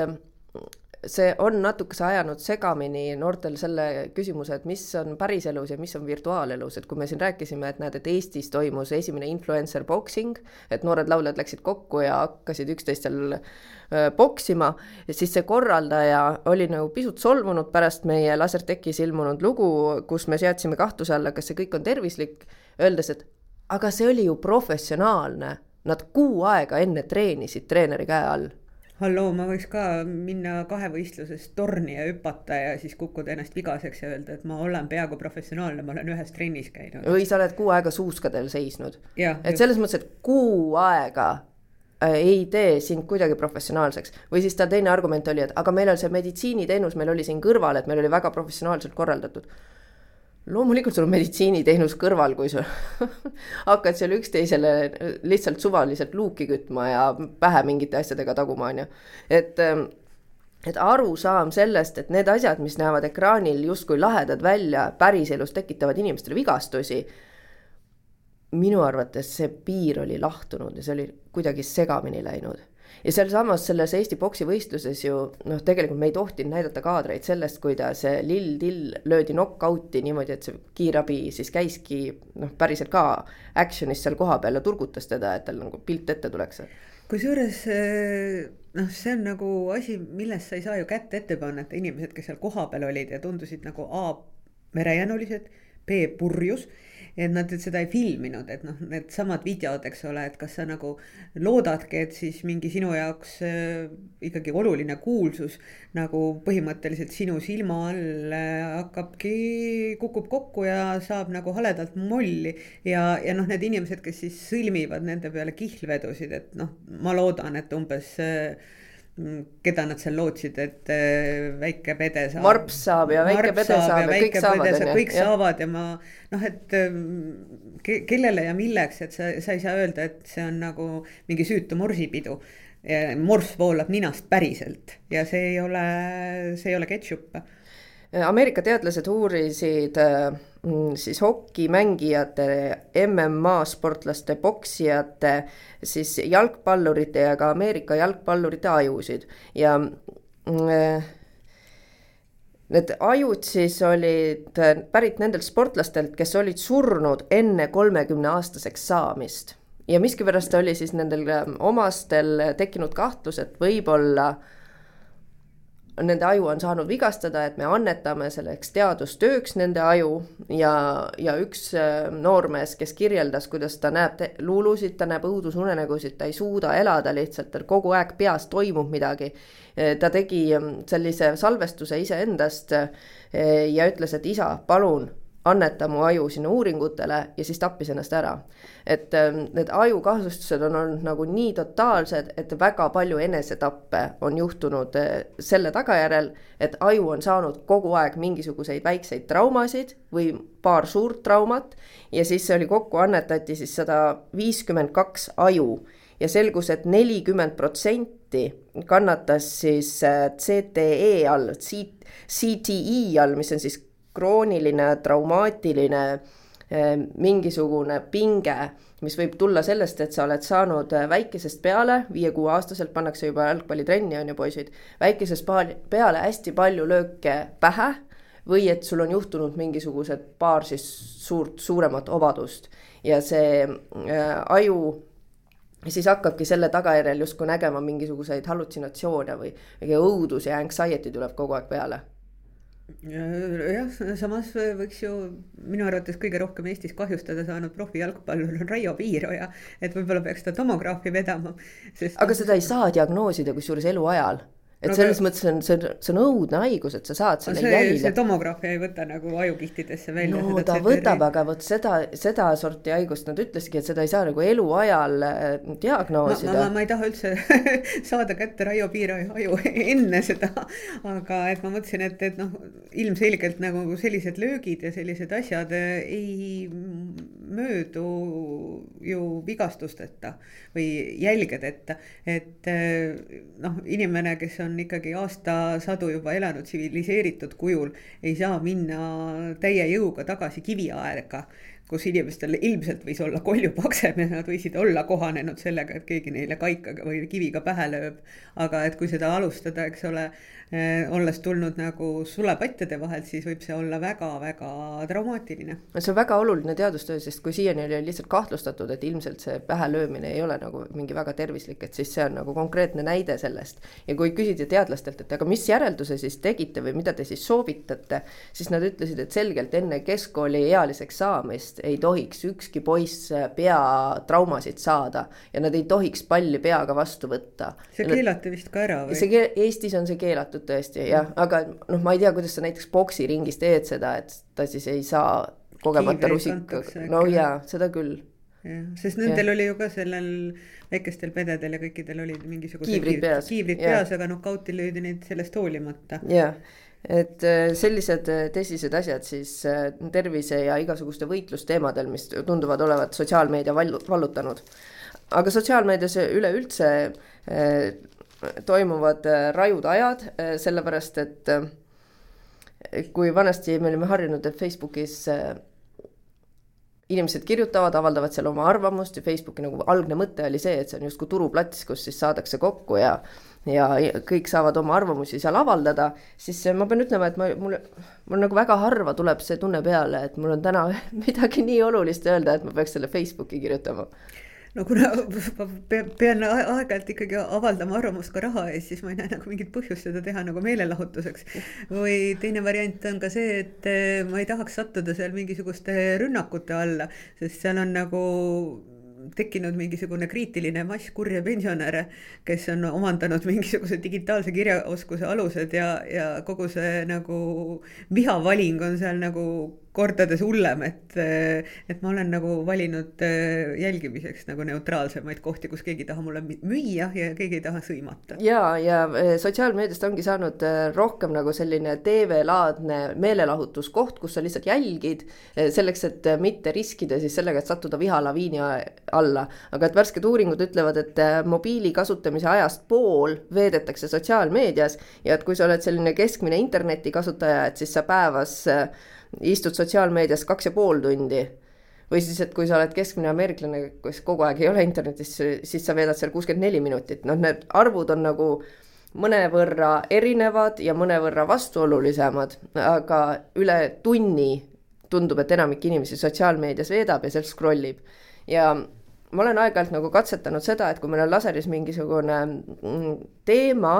see on natukese ajanud segamini noortel selle küsimuse, et mis on päriselus ja mis on virtuaalelus, et kui me siin rääkisime, et näed, et Eestis toimus esimene influencer boxing, et noored lauljad läksid kokku ja hakkasid üksteistel poksima, siis see korraldaja oli nagu pisut solvunud pärast meie Lasertechis ilmunud lugu, kus me seadsime kahtluse alla, kas see kõik on tervislik, öeldes, et aga see oli ju professionaalne, nad kuu aega enne treenisid treeneri käe all halloo, ma võiks ka minna kahevõistluses torni ja hüpata ja siis kukkuda ennast vigaseks ja öelda, et ma olen peaaegu professionaalne, ma olen ühes trennis käinud. või sa oled kuu aega suuskadel seisnud. et selles mõttes, et kuu aega äh, ei tee sind kuidagi professionaalseks või siis ta teine argument oli, et aga meil on see meditsiiniteenus, meil oli siin kõrval, et meil oli väga professionaalselt korraldatud loomulikult sul on meditsiiniteenus kõrval, kui sa (laughs) hakkad seal üksteisele lihtsalt suvaliselt luuki kütma ja pähe mingite asjadega taguma, on ju. et, ähm, et arusaam sellest, et need asjad, mis näevad ekraanil justkui lahedad välja, päriselus tekitavad inimestele vigastusi. minu arvates see piir oli lahtunud ja see oli kuidagi segamini läinud ja sealsamas selles Eesti poksivõistluses ju noh, tegelikult me ei tohtinud näidata kaadreid sellest, kuidas Lill Till löödi knock-out'i niimoodi, et see kiirabi siis käiski noh, päriselt ka action'is seal kohapeal ja turgutas teda, et tal nagu pilt ette tuleks. kusjuures eh, noh, see on nagu asi, millest sa ei saa ju kätt ette panna, et inimesed, kes seal kohapeal olid ja tundusid nagu A merejänulised B-purjus et nad seda ei filminud, et noh, needsamad videod, eks ole, et kas sa nagu loodadki, et siis mingi sinu jaoks äh, ikkagi oluline kuulsus nagu põhimõtteliselt sinu silma all äh, hakkabki, kukub kokku ja saab nagu haledalt molli. ja, ja noh, need inimesed, kes siis sõlmivad nende peale kihlvedusid, et noh, ma loodan, et umbes äh, keda nad seal lootsid, et äh, väike pede saab. varps saab ja väike pede saab, saab ja kõik saavad. kõik ja. saavad ja ma noh, et ähm, ke, kellele ja milleks, et sa, sa ei saa öelda, et see on nagu mingi süütu morsipidu. morss voolab ninast päriselt ja see ei ole, see ei ole ketšup Ameerika teadlased uurisid äh, mm, siis hokimängijate, MMA sportlaste, poksijate, siis jalgpallurite ja ka Ameerika jalgpallurite ajusid. Ja mm, äh, Need ajud siis olid pärit nendelt sportlastelt, kes olid surnud enne kolmekümne aastaseks saamist. Ja miskipärast oli siis nendel äh, omastel tekkinud kahtlus, et võib-olla äh, nende aju on saanud vigastada, et me annetame selleks teadustööks nende aju ja, ja üks äh, noormees, kes kirjeldas, kuidas ta näeb luulusid, ta näeb õudusunenägusid, ta ei suuda elada lihtsalt, tal kogu aeg peas toimub midagi. Äh, ta tegi ähm, sellise salvestuse iseendast äh, ja ütles, et isa, palun anneta mu aju sinna uuringutele ja siis tappis ennast ära. et ähm, need ajukahjustused on olnud nagu nii totaalsed, et väga palju enesetappe on juhtunud äh, selle tagajärjel, et aju on saanud kogu aeg mingisuguseid väikseid traumasid või paar suurt traumat ja siis oli kokku annetati siis sada viiskümmend kaks aju ja selgus et, et nelikümmend protsenti kannatas siis äh, CTE all, CTE all, mis on siis krooniline traumaatiline eh, mingisugune pinge, mis võib tulla sellest, et sa oled saanud eh, väikesest peale, viie-kuueaastaselt pannakse juba jalgpallitrenni, on ju poisid, väikesest peale hästi palju lööke pähe või et sul on juhtunud mingisugused paar siis suurt, suuremat obadust ja see äh, aju siis hakkabki selle tagajärjel justkui nägema mingisuguseid hallutsinatsioone või mingi õudus ja anxiety tuleb kogu aeg peale jah, samas võiks ju minu arvates kõige rohkem Eestis kahjustada saanud profijalgpallur on Raio Piiroja, et võib-olla peaks ta tomograafi vedama. aga seda ei saa diagnoosida kusjuures eluajal et no, selles mõttes on see, see on õudne haigus, et sa saad selle see, jälile. see tomograafia ei võta nagu ajukihtidesse välja. no ta võtab, aga vot seda, seda sorti haigust nad ütlesidki, et seda ei saa nagu eluajal äh, diagnoosida. Ma, ma, ma ei taha üldse (laughs) saada kätte Raio Piiraja aju enne seda, aga et ma mõtlesin, et, et noh, ilmselgelt nagu sellised löögid ja sellised asjad äh, ei möödu ju vigastusteta või jälgedeta, et äh, noh, inimene, kes on ikkagi aastasadu juba elanud tsiviliseeritud kujul, ei saa minna täie jõuga tagasi kiviaega kus inimestel ilmselt võis olla kolju paksem ja nad võisid olla kohanenud sellega, et keegi neile kaikaga või kiviga pähe lööb. aga et kui seda alustada, eks ole, eh, olles tulnud nagu sulepatjade vahelt, siis võib see olla väga-väga traumaatiline. see on väga oluline teadustöö, sest kui siiani oli lihtsalt kahtlustatud, et ilmselt see pähe löömine ei ole nagu mingi väga tervislik, et siis see on nagu konkreetne näide sellest. ja kui küsida teadlastelt, et aga mis järelduse siis tegite või mida te siis soovitate, siis nad ütlesid, et selgelt enne keskkooliealiseks saamist poiss ei tohiks ükski poiss peatraumasid saada ja nad ei tohiks palli peaga vastu võtta. see keelati vist ka ära või? see, Eestis on see keelatud tõesti jah mm., aga noh, ma ei tea, kuidas sa näiteks poksiringis teed seda, et ta siis ei saa kogemata rusikaga, no jaa, seda küll jah, sest nendel ja. oli ju ka sellel väikestel pededel ja kõikidel olid mingisugused kiivrid peas, kiivrid peas, aga nokauti löödi neid sellest hoolimata. jah et äh, sellised äh, tõsised asjad siis äh, tervise ja igasuguste võitlusteemadel, mis tunduvad olevat sotsiaalmeedia vallutanud. aga sotsiaalmeedias üleüldse toimuvad rajud ajad, sellepärast et kui vanasti me olime harjunud, et Facebookis inimesed kirjutavad, avaldavad seal oma arvamust ja Facebooki nagu algne mõte oli see, et see on justkui turuplats, kus siis saadakse kokku ja ja kõik saavad oma arvamusi seal avaldada, siis ma pean ütlema, et ma, mul, mul nagu väga harva tuleb see tunne peale, et mul on täna (laughs) midagi nii olulist öelda, et ma peaks selle Facebooki kirjutama no kuna ma pean aeg-ajalt ikkagi avaldama arvamust ka raha eest, siis ma ei näe nagu mingit põhjust seda teha nagu meelelahutuseks. või teine variant on ka see, et eh, ma ei tahaks sattuda seal mingisuguste rünnakute alla, sest seal on nagu tekkinud mingisugune kriitiline mass kurje pensionäre, kes on omandanud mingisuguse digitaalse kirjaoskuse alused ja, ja kogu see nagu vihavaling on seal nagu kordades hullem, et, et ma olen nagu valinud äh, jälgimiseks nagu neutraalsemaid kohti, kus keegi ei taha mulle müüa ja keegi ei taha sõimata. ja, ja äh, sotsiaalmeediast ongi saanud rohkem nagu selline TV-laadne meelelahutuskoht, kus sa lihtsalt jälgid selleks, et mitte riskida siis sellega, et sattuda vihalaviini alla. aga et värsked uuringud ütlevad, et mobiili kasutamise ajast pool veedetakse sotsiaalmeedias ja et kui sa oled selline keskmine internetikasutaja, et siis sa päevas istud sotsiaalmeedias kaks ja pool tundi või siis, et kui sa oled keskmine ameeriklane, kes kogu aeg ei ole internetis, siis sa veedad seal kuuskümmend neli minutit, noh, need arvud on nagu mõnevõrra erinevad ja mõnevõrra vastuolulisemad, aga üle tunni tundub, et enamik inimesi sotsiaalmeedias veedab ja seal scroll ib. ja ma olen aeg-ajalt nagu katsetanud seda, et kui meil on laseris mingisugune teema,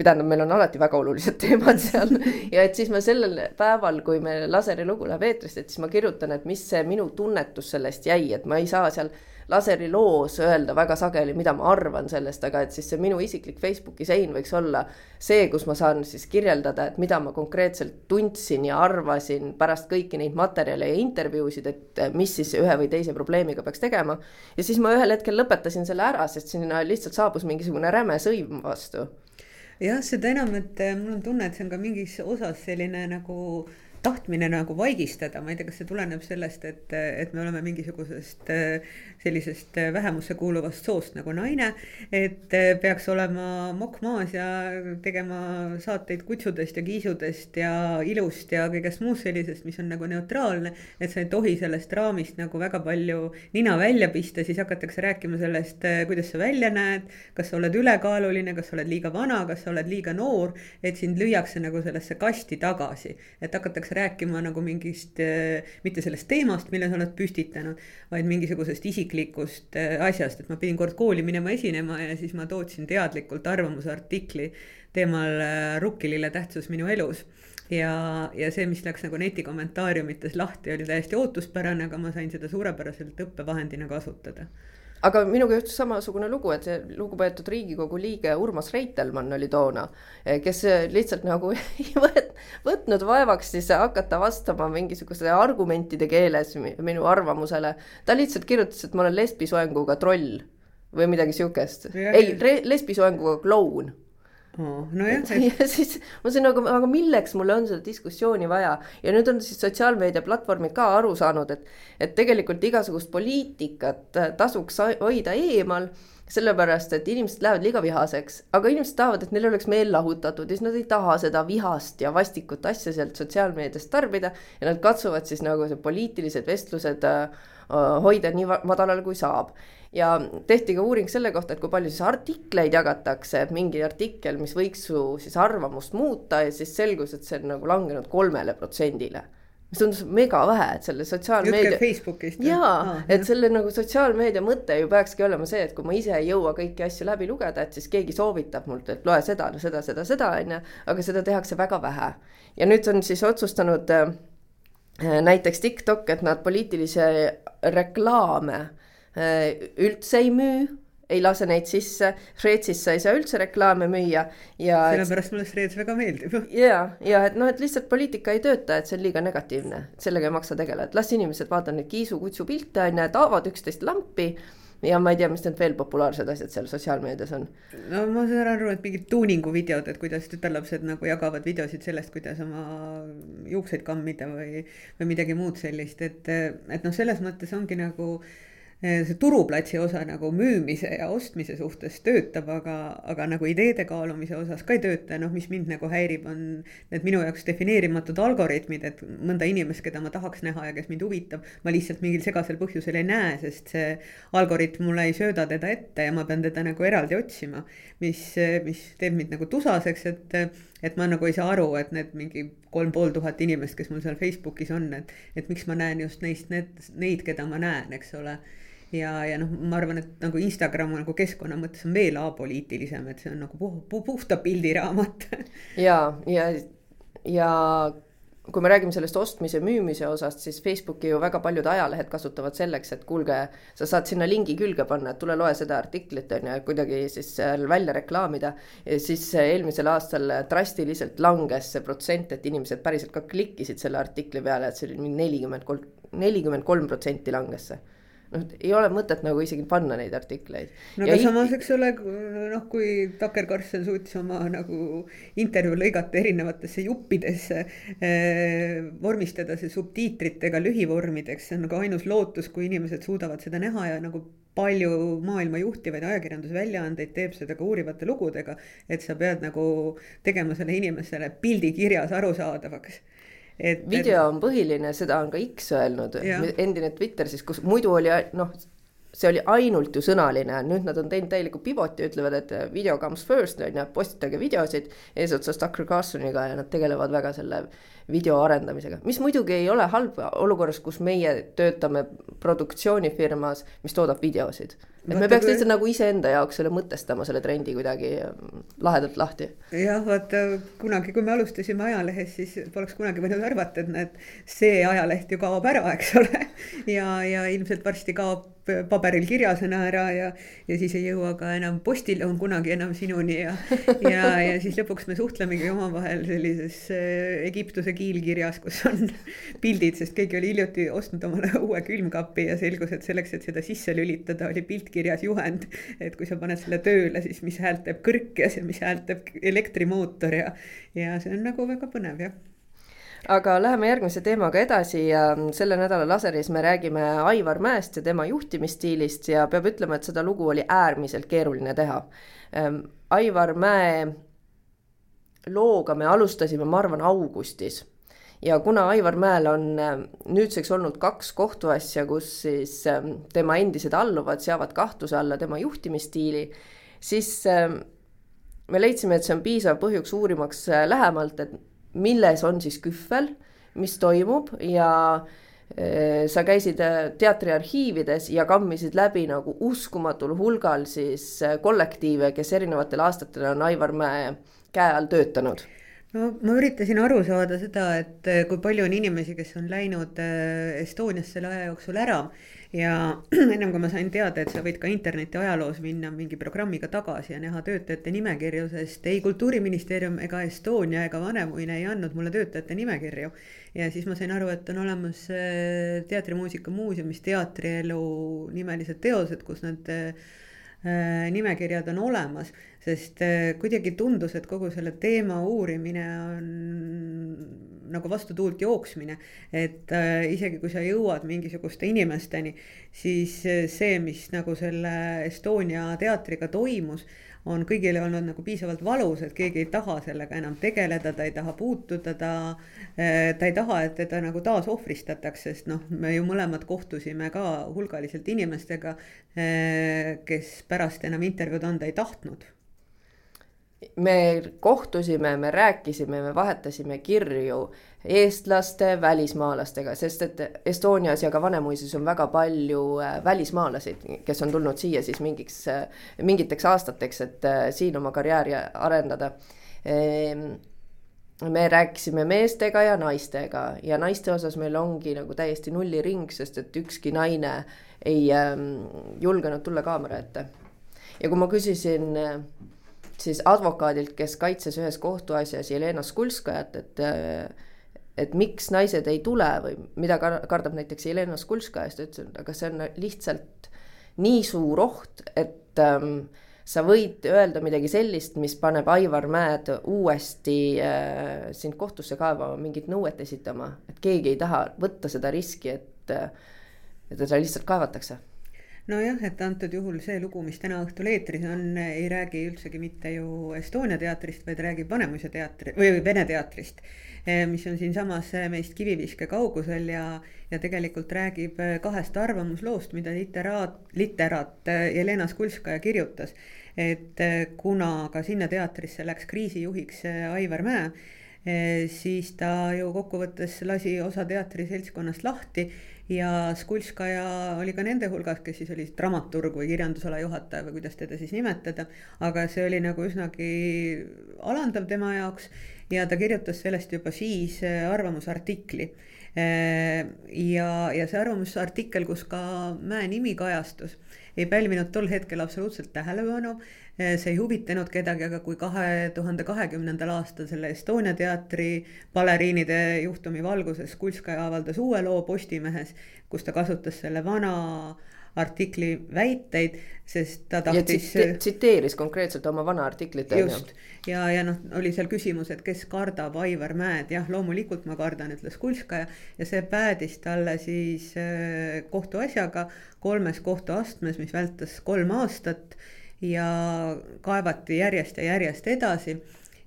või tähendab, meil on alati väga olulised teemad (laughs) seal ja et siis ma sellel päeval, kui meil laseri lugu läheb eetrisse, et siis ma kirjutan, et mis see minu tunnetus sellest jäi, et ma ei saa seal laseri loos öelda väga sageli, mida ma arvan sellest, aga et siis see minu isiklik Facebooki sein võiks olla see, kus ma saan siis kirjeldada, et mida ma konkreetselt tundsin ja arvasin pärast kõiki neid materjale ja intervjuusid, et mis siis ühe või teise probleemiga peaks tegema. ja siis ma ühel hetkel lõpetasin selle ära, sest sinna lihtsalt saabus mingisugune räme sõim vastu jah, seda enam, et äh, mul on tunne, et see on ka mingis osas selline nagu tahtmine nagu vaigistada, ma ei tea, kas see tuleneb sellest, et, et me oleme mingisugusest sellisest vähemusse kuuluvast soost nagu naine. et peaks olema mokk maas ja tegema saateid kutsudest ja kiisudest ja ilust ja kõigest muust sellisest, mis on nagu neutraalne. et sa ei tohi sellest raamist nagu väga palju nina välja pista, siis hakatakse rääkima sellest, kuidas sa välja näed. kas sa oled ülekaaluline, kas sa oled liiga vana, kas sa oled liiga noor, et sind lüüakse nagu sellesse kasti tagasi, et hakatakse hakatakse rääkima nagu mingist, äh, mitte sellest teemast, mille sa oled püstitanud, vaid mingisugusest isiklikust äh, asjast, et ma pidin kord kooli minema esinema ja siis ma tootsin teadlikult arvamusartikli teemal äh, rukkilille tähtsus minu elus. Ja, ja see, mis läks nagu netikommentaariumites lahti, oli täiesti ootuspärane, aga ma sain seda suurepäraselt õppevahendina kasutada aga minuga juhtus samasugune lugu, et see lugupeetud Riigikogu liige Urmas Reitelmann oli toona, kes lihtsalt nagu (laughs) ei võt, võtnud vaevaks siis hakata vastama mingisuguse argumentide keeles minu arvamusele. ta lihtsalt kirjutas, et ma olen lesbisoenguga troll või midagi siukest. ei, lesbisoenguga kloun oh,. nojah et... (laughs) ja siis ma mõtlesin, aga, aga milleks mulle on seda diskussiooni vaja ja nüüd on siis sotsiaalmeedia platvormid ka aru saanud, et, et tegelikult igasugust poliitikat tasuks hoida eemal sellepärast, et inimesed lähevad liiga vihaseks, aga inimesed tahavad, et neil oleks meel lahutatud ja siis nad ei taha seda vihast ja vastikut asja sealt sotsiaalmeediast tarbida ja nad katsuvad siis nagu see poliitilised vestlused äh, hoida nii madalal kui saab ja tehti ka uuring selle kohta, et kui palju siis artikleid jagatakse, et mingi artikkel, mis võiks su siis arvamust muuta ja siis selgus, et see on nagu langenud kolmele protsendile mis tundus mega vähe, et selle sotsiaalmeedia. Facebookist. jaa ah,, et selle nagu sotsiaalmeedia mõte ju peakski olema see, et kui ma ise ei jõua kõiki asju läbi lugeda, et siis keegi soovitab mult, et loe seda, seda, seda, seda on ju, aga seda tehakse väga vähe. ja nüüd on siis otsustanud äh, näiteks TikTok, et nad poliitilisi reklaame Äh, üldse ei müü, ei lase neid sisse, Shredsis sa ei saa üldse reklaame müüa ja. sellepärast mulle Shreds väga meeldib. (laughs) ja, ja et noh, et lihtsalt poliitika ei tööta, et see on liiga negatiivne, sellega ei maksa tegeleda, et las inimesed vaatavad neid kiisu-kutsu pilte on ju, et avavad üksteist lampi ja ma ei tea, mis need veel populaarsed asjad seal sotsiaalmeedias on. no ma saan aru, et mingid tuuningu videod, et kuidas tütarlapsed nagu jagavad videosid sellest, kuidas oma juukseid kammida või, või midagi muud sellist, et, et noh, selles mõttes ongi nagu äh, see turuplatsi osa nagu müümise ja ostmise suhtes töötab, aga, aga nagu ideede kaalumise osas ka ei tööta ja noh, mis mind nagu häirib, on need minu jaoks defineerimatud algoritmid, et mõnda inimest, keda ma tahaks näha ja kes mind huvitab, ma lihtsalt mingil segasel põhjusel ei näe, sest see algoritm mulle ei sööda teda ette ja ma pean teda nagu eraldi otsima. mis, mis teeb mind nagu tusaseks, et, et ma nagu ei saa aru, et need mingi kolm pool tuhat inimest, kes mul seal Facebookis on, et, et miks ma näen just neist need, neid, keda ma näen, eks ole ja, ja noh, ma arvan, et nagu Instagram nagu keskkonna mõttes on veel apoliitilisem, et see on nagu puh, puh, puhta pildiraamat (laughs) ja, ja, ja kui me räägime sellest ostmise, müümise osast, siis Facebooki ju väga paljud ajalehed kasutavad selleks, et kuulge, sa saad sinna lingi külge panna, et tule loe seda artiklit on ju, kuidagi siis seal välja reklaamida. siis eelmisel aastal drastiliselt langes see protsent, et inimesed päriselt ka klikkisid selle artikli peale, et see oli mingi nelikümmend kolm, nelikümmend kolm protsenti langes see noh, ei ole mõtet nagu isegi panna neid artikleid. no aga samas, eks ole, noh, kui Tucker Carlson suutis oma nagu intervjuu lõigata erinevatesse juppidesse eh,, vormistada see subtiitritega lühivormideks, see on nagu ainus lootus, kui inimesed suudavad seda näha ja nagu palju maailma juhtivaid ajakirjandusväljaandeid teeb seda ka uurivate lugudega, et sa pead nagu tegema selle inimesele pildi kirjas arusaadavaks et video on põhiline, seda on ka X öelnud, endine Twitter siis, kus muidu oli noh, see oli ainult ju sõnaline, nüüd nad on teinud täieliku pivoti, ütlevad, et video comes first on ju, postitage videosid eesotsas Tucker Carlsoniga ja nad tegelevad väga selle video arendamisega, mis muidugi ei ole halb olukorras, kus meie töötame produktsioonifirmas, mis toodab videosid et me peaks lihtsalt nagu iseenda jaoks selle mõtestama, selle trendi kuidagi mm, lahedalt lahti. jah, vaata kunagi, kui me alustasime ajalehes, siis poleks kunagi võinud arvata, et näed, see ajaleht ju kaob ära, eks ole. (laughs) ja, ja ilmselt varsti kaob paberil kirjasõna ära ja, ja siis ei jõua ka enam postiloon kunagi enam sinuni ja, ja, ja siis lõpuks me suhtlemegi omavahel sellises äh, Egiptuse kiilkirjas, kus on pildid, sest keegi oli hiljuti ostnud omale uue külmkapi ja selgus, et selleks, et seda sisse lülitada, oli pilt kirjas juhend, et kui sa paned selle tööle, siis mis häält teeb kõrkjas ja mis häält teeb elektrimootor ja, ja see on nagu väga põnev jah aga läheme järgmise teemaga edasi ja selle nädala laseris me räägime Aivar Mäest ja tema juhtimisstiilist ja peab ütlema, et seda lugu oli äärmiselt keeruline teha. Ehm, Aivar Mäe looga me alustasime, ma arvan, augustis ja kuna Aivar Mäel on äh, nüüdseks olnud kaks kohtuasja, kus siis ähm, tema endised alluvad seavad kahtluse alla tema juhtimisstiili, siis ähm, me leidsime, et see on piisav põhjus uurimaks äh, lähemalt, et milles on siis kühvel, mis toimub ja äh, sa käisid teatri arhiivides ja kammisid läbi nagu uskumatul hulgal siis kollektiive, kes erinevatel aastatel on Aivar Mäe käe all töötanud no ma üritasin aru saada seda, et eh, kui palju on inimesi, kes on läinud eh, Estoniast selle aja jooksul ära ja (clears throat) ennem kui ma sain teada, et sa võid ka interneti ajaloos minna mingi programmiga tagasi ja näha töötajate nimekirju, sest ei Kultuuriministeerium ega Estonia ega Vanemuine ei andnud mulle töötajate nimekirju. ja siis ma sain aru, et on olemas eh, Teatrimuusika muuseumis teatrielu nimelised teosed, kus nad nimekirjad on olemas sest äh, kuidagi tundus, et kogu selle teema uurimine on nagu vastu tuult jooksmine. et äh, isegi kui sa jõuad mingisuguste inimesteni, siis äh, see, mis nagu selle Estonia teatriga toimus on kõigile olnud nagu piisavalt valus, et keegi ei taha sellega enam tegeleda, ta ei taha puutuda, ta, ta ei taha, et teda nagu taasohvristataks, sest noh, me ju mõlemad kohtusime ka hulgaliselt inimestega, kes pärast enam intervjuud anda ei tahtnud me kohtusime, me rääkisime, me vahetasime kirju eestlaste, välismaalastega, sest et Estonias ja ka Vanemuises on väga palju äh, välismaalasi, kes on tulnud siia siis mingiks, äh, mingiteks aastateks, et äh, siin oma karjääri arendada. Ehm, me rääkisime meestega ja naistega ja naiste osas meil ongi nagu täiesti nulliring, sest et ükski naine ei ähm, julgenud tulla kaamera ette. ja kui ma küsisin siis advokaadilt, kes kaitses ühes kohtuasjas Jelena Skulskajat, et et miks naised ei tule või mida kardab näiteks Jelena Skulskajast, ütles, et aga see on lihtsalt nii suur oht, et ähm, sa võid öelda midagi sellist, mis paneb Aivar Mäed uuesti äh, sind kohtusse kaevama, mingit nõuet esitama, et keegi ei taha võtta seda riski, et, et teda lihtsalt kaevatakse nojah, et antud juhul see lugu, mis täna õhtul eetris on, ei räägi üldsegi mitte ju Estonia teatrist, vaid räägib Vanemuise teatri või Vene teatrist. Eh, mis on siinsamas meist kiviviske kaugusel ja, ja tegelikult räägib kahest arvamusloost, mida literaat, literaat Jelena Skulskaja kirjutas. et kuna ka sinna teatrisse läks kriisijuhiks Aivar Mäe siis ta ju kokkuvõttes lasi osa teatriseltskonnast lahti ja Skulskaja oli ka nende hulgas, kes siis oli dramaturg või kirjandusala juhataja või kuidas teda siis nimetada, aga see oli nagu üsnagi alandav tema jaoks ja ta kirjutas sellest juba siis äh, arvamusartikli. Äh, ja, ja see arvamusartikkel, kus ka Mäe nimi kajastus, ei pälvinud tol hetkel absoluutselt tähelepanu. Eh, see ei huvitanud kedagi, aga kui kahe tuhande kahekümnendal aastal selle Estonia teatri baleriinide juhtumi valguses Kulskaja avaldas uue loo Postimehes, kus ta kasutas selle vana artikli väiteid, sest ta tahtis. tsiteeris konkreetselt oma vana artiklit. just ja, ja noh, oli seal küsimus, et kes kardab Aivar Mäed, jah, loomulikult ma kardan, ütles Kulskaja ja see päädis talle siis eh, kohtuasjaga kolmes kohtuastmes, mis vältas kolm aastat ja kaevati järjest ja järjest edasi.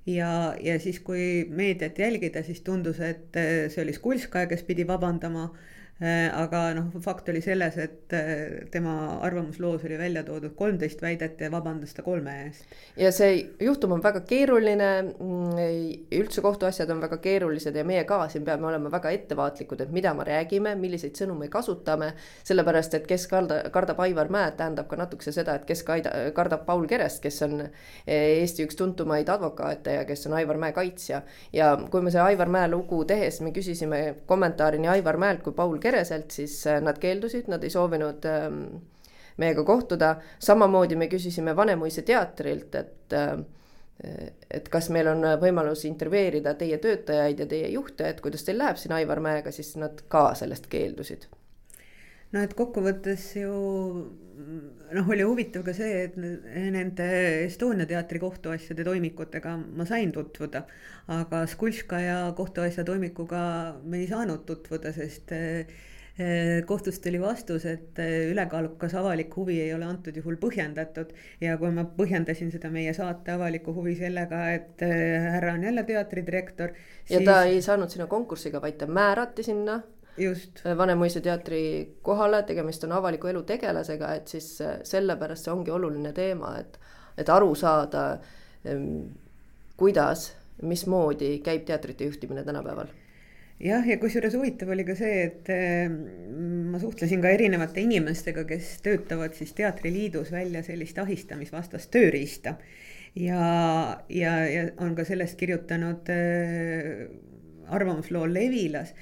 ja, ja siis, kui meediat jälgida, siis tundus, et see oli Skulskaja, kes pidi vabandama Äh, aga noh, fakt oli selles, et äh, tema arvamusloos oli välja toodud kolmteist väidet ja vabandas ta kolme eest. ja see juhtum on väga keeruline, mm, üldse kohtuasjad on väga keerulised ja meie ka siin peame olema väga ettevaatlikud, et mida me räägime, milliseid sõnu me kasutame, sellepärast et kes karda, kardab Aivar Mäed, tähendab ka natukese seda, et kes kaida, kardab Paul Kerest, kes on eh, Eesti üks tuntumaid advokaate ja kes on Aivar Mäe kaitsja. ja kui me see Aivar Mäe lugu tehes, me küsisime kommentaari nii Aivar Mäelt kui Paul Kereselt, siis äh, nad keeldusid, nad ei soovinud ähm, meiega kohtuda. samamoodi me küsisime Vanemuise teatrilt, et äh, et kas meil on võimalus intervjueerida teie töötajaid ja teie juhte, et kuidas teil läheb siin Aivar Mäega, siis nad ka sellest keeldusid. No et kokkuvõttes ju noh, oli huvitav ka see, et nende Estonia teatri kohtuasjade toimikutega ma sain tutvuda, aga Skulškaja kohtuasja toimikuga me ei saanud tutvuda, sest eh, kohtust tuli vastus, et eh, ülekaalukas avalik huvi ei ole antud juhul põhjendatud ja kui ma põhjendasin seda meie saate avalikku huvi sellega, et eh, härra on jälle teatridirektor. ja siis... ta ei saanud sinna konkursiga, vaid ta määrati sinna. Vanemuise teatri kohale, tegemist on avaliku elu tegelasega, et siis äh, sellepärast see ongi oluline teema, et, et aru saada, kuidas, mismoodi käib teatrite juhtimine tänapäeval. Jah, ja kusjuures huvitav oli ka see, et äh, ma suhtlesin ka erinevate inimestega, kes töötavad siis Teatriliidus välja sellist ahistamisvastast tööriista. ja, ja, ja on ka sellest kirjutanud äh, arvamusloo Levilas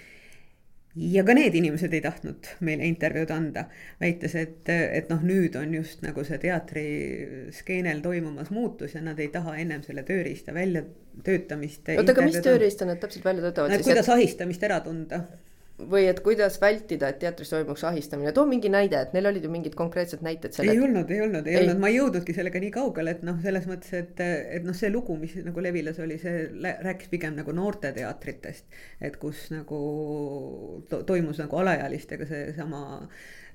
ja ka need inimesed ei tahtnud meile intervjuud anda, väites, et, et noh, nüüd on just nagu see teatriskeenel toimumas muutus ja nad ei taha ennem selle tööriista väljatöötamist. oota, aga mis tööriista nad täpselt välja töötavad no, siis? kuidas et... ahistamist ära tunda või et kuidas vältida, et teatris toimuks ahistamine, too mingi näide, et neil olid ju mingid konkreetsed näited selle. ei olnud, ei olnud, ei olnud, ma ei jõudnudki sellega nii kaugele, et noh, selles mõttes, et, et noh, see lugu, mis nagu Levilas oli, see rääkis pigem nagu noorteteatritest. et kus nagu to toimus nagu alaealistega seesama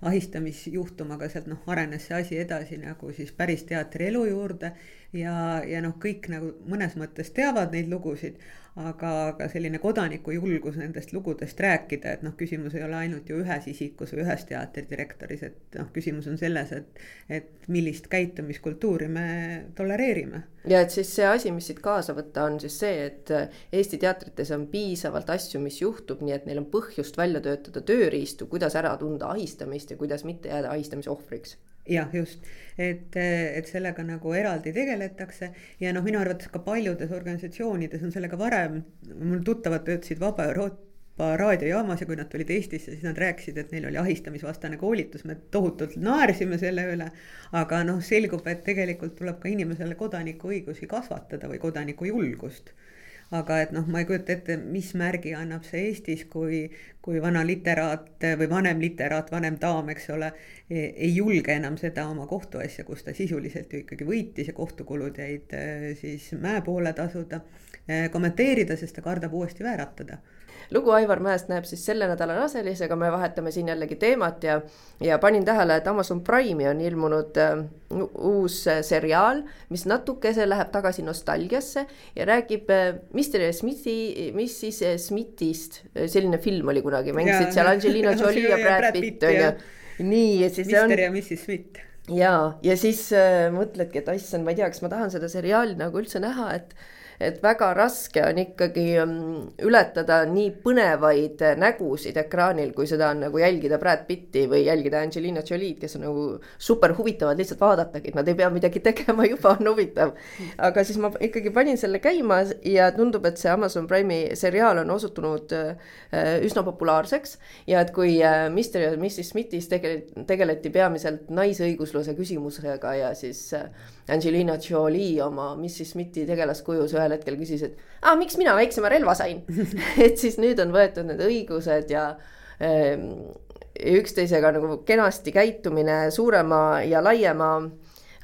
ahistamisjuhtum, aga sealt noh, arenes see asi edasi nagu siis päris teatrielu juurde ja, ja noh, kõik nagu mõnes mõttes teavad neid lugusid, aga, aga selline kodaniku julgus nendest lugudest rääkida, et noh, küsimus ei ole ainult ju ühes isikus või ühes teatridirektoris, et noh, küsimus on selles, et, et millist käitumiskultuuri me tolereerime. ja et siis see asi, mis siit kaasa võtta, on siis see, et Eesti teatrites on piisavalt asju, mis juhtub, nii et neil on põhjust välja töötada tööriistu, kuidas ära tunda ahistamist ja kuidas mitte jääda ahistamise ohvriks jah, just, et, et sellega nagu eraldi tegeletakse ja noh, minu arvates ka paljudes organisatsioonides on sellega varem, mul tuttavad töötasid Vaba Euroopa raadiojaamas ja kui nad tulid Eestisse, siis nad rääkisid, et neil oli ahistamisvastane koolitus, me tohutult naersime selle üle. aga noh, selgub, et tegelikult tuleb ka inimesele kodanikuõigusi kasvatada või kodanikujulgust aga et noh, ma ei kujuta ette, mis märgi annab see Eestis, kui, kui vana literaat või vanem literaat, vanem daam, eks ole, e, ei julge enam seda oma kohtuasja, kus ta sisuliselt ju ikkagi võitis ja kohtukulud jäid e, siis mäe poole tasuda, e, kommenteerida, sest ta kardab uuesti vääratada lugu Aivar Mäest näeb siis selle nädala Naselis, aga me vahetame siin jällegi teemat ja, ja panin tähele, et Amazon Prime'i on ilmunud äh, uus äh, seriaal, mis natukese läheb tagasi nostalgiasse ja räägib äh, Mr Smithi, Mrs Smithist, selline film oli kunagi, mängisid seal Angelina (laughs) Jolie ja Brad Pitt on ju. nii, ja siis Mr ja Mrs Smith. Ja, ja siis äh, mõtledki, et issand, ma ei tea, kas ma tahan seda seriaali nagu üldse näha, et et väga raske on ikkagi mm, ületada nii põnevaid nägusid ekraanil, kui seda on nagu jälgida Brad Pitti või jälgida Angelina Jolie'd, kes on nagu super huvitavad lihtsalt vaadatagi, et nad ei pea midagi (laughs) tegema, juba on huvitav. aga siis ma ikkagi panin selle käima ja tundub, et see Amazon Prime'i seriaal on osutunud äh, üsna populaarseks ja et kui äh, Mr ja Mrs Smithis tegeleti, tegeleti peamiselt naisõigusluse küsimusega ja siis äh, Angelina Jolie oma Mrs Smithi tegelaskujus ühel hetkel küsis, et aa, miks mina väiksema relva sain? (laughs) Et siis nüüd on võetud need õigused ja ähm, üksteisega nagu kenasti käitumine suurema ja laiema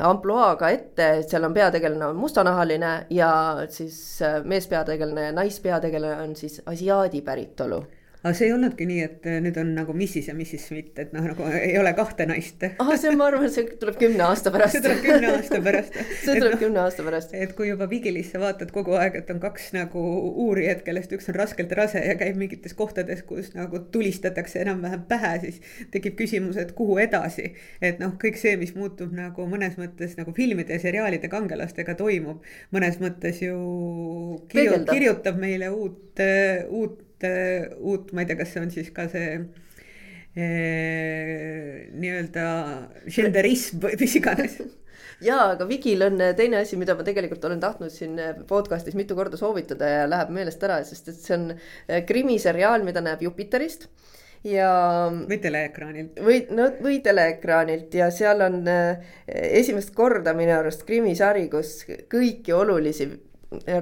ampluaaga ette, seal on peategelane on mustanahaline ja siis äh, meespeategelane ja naispeategelane on siis asiaadi päritolu aga see ei olnudki nii, et äh, nüüd on nagu Mrs ja Mrs Smith, et noh, nagu ei ole kahte naist. ah, see, ma arvan, see tuleb kümne aasta pärast see tuleb kümne aasta pärast (laughs) see tuleb no, kümne aasta pärast. et kui juba Vigilisse vaatad kogu aeg, et on kaks nagu uurijat, kellest üks on raskelt rase ja käib mingites kohtades, kus nagu tulistatakse enam-vähem pähe, siis tekib küsimus, et kuhu edasi. et noh, kõik see, mis muutub nagu mõnes mõttes nagu filmide ja seriaalide kangelastega toimub, mõnes mõttes ju kirju, kirjutab meile uut, uut Äh, uut, ma ei tea, kas see on siis ka see eh, nii-öelda genderism või mis iganes (laughs) jaa, aga Vigil on äh, teine asi, mida ma tegelikult olen tahtnud siin podcast'is mitu korda soovitada ja läheb meelest ära, sest et see on krimiseriaal, mida näeb Jupiterist ja. või teleekraanilt. või no või teleekraanilt ja seal on esimest korda minu arust krimisari, kus kõiki olulisi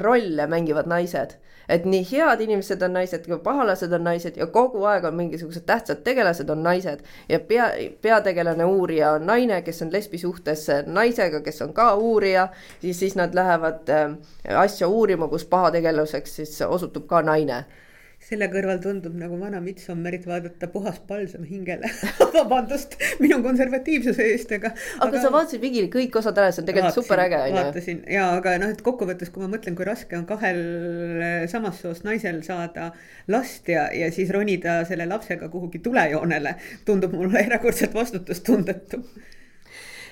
rolle mängivad naised et nii head inimesed on naised kui pahalased on naised ja kogu aeg on mingisugused tähtsad tegelased on naised. ja pea, peategelane uurija on naine, kes on lesbisuhtes naisega, kes on ka uurija, siis, siis nad lähevad äh, asja uurima, kus pahategelaseks siis osutub ka naine selle kõrval tundub nagu vana Midsommerit vaadata puhas palsam hingele (laughs) vabandust minu konservatiivsuse eest, aga. aga sa vaatasid Vigili kõik osad ära, see on tegelikult super äge on ju. vaatasin ja, aga noh, et kokkuvõttes, kui ma mõtlen, kui raske on kahel eh, samast soost naisel saada last ja, ja siis ronida selle lapsega kuhugi tulejoonele, tundub mulle erakordselt vastutustundetu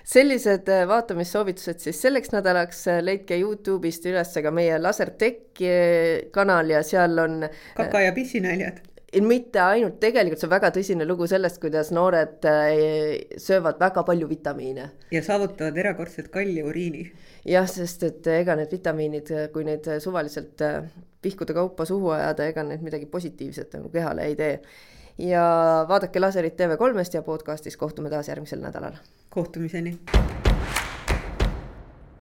sellised äh, vaatamissoovitused siis selleks nädalaks, äh, leidke Youtube'ist üles ka meie Lasertech äh, kanal ja seal on. kaka ja pissinaljad mitte ainult, tegelikult see on väga tõsine lugu sellest, kuidas noored söövad väga palju vitamiine. ja saavutavad erakordselt kalli uriini. jah, sest et ega need vitamiinid, kui neid suvaliselt pihkude kaupa suhu ajada, ega need midagi positiivset nagu kehale ei tee ja vaadake Laserit TV3-st ja podcastis kohtume taas järgmisel nädalal. kohtumiseni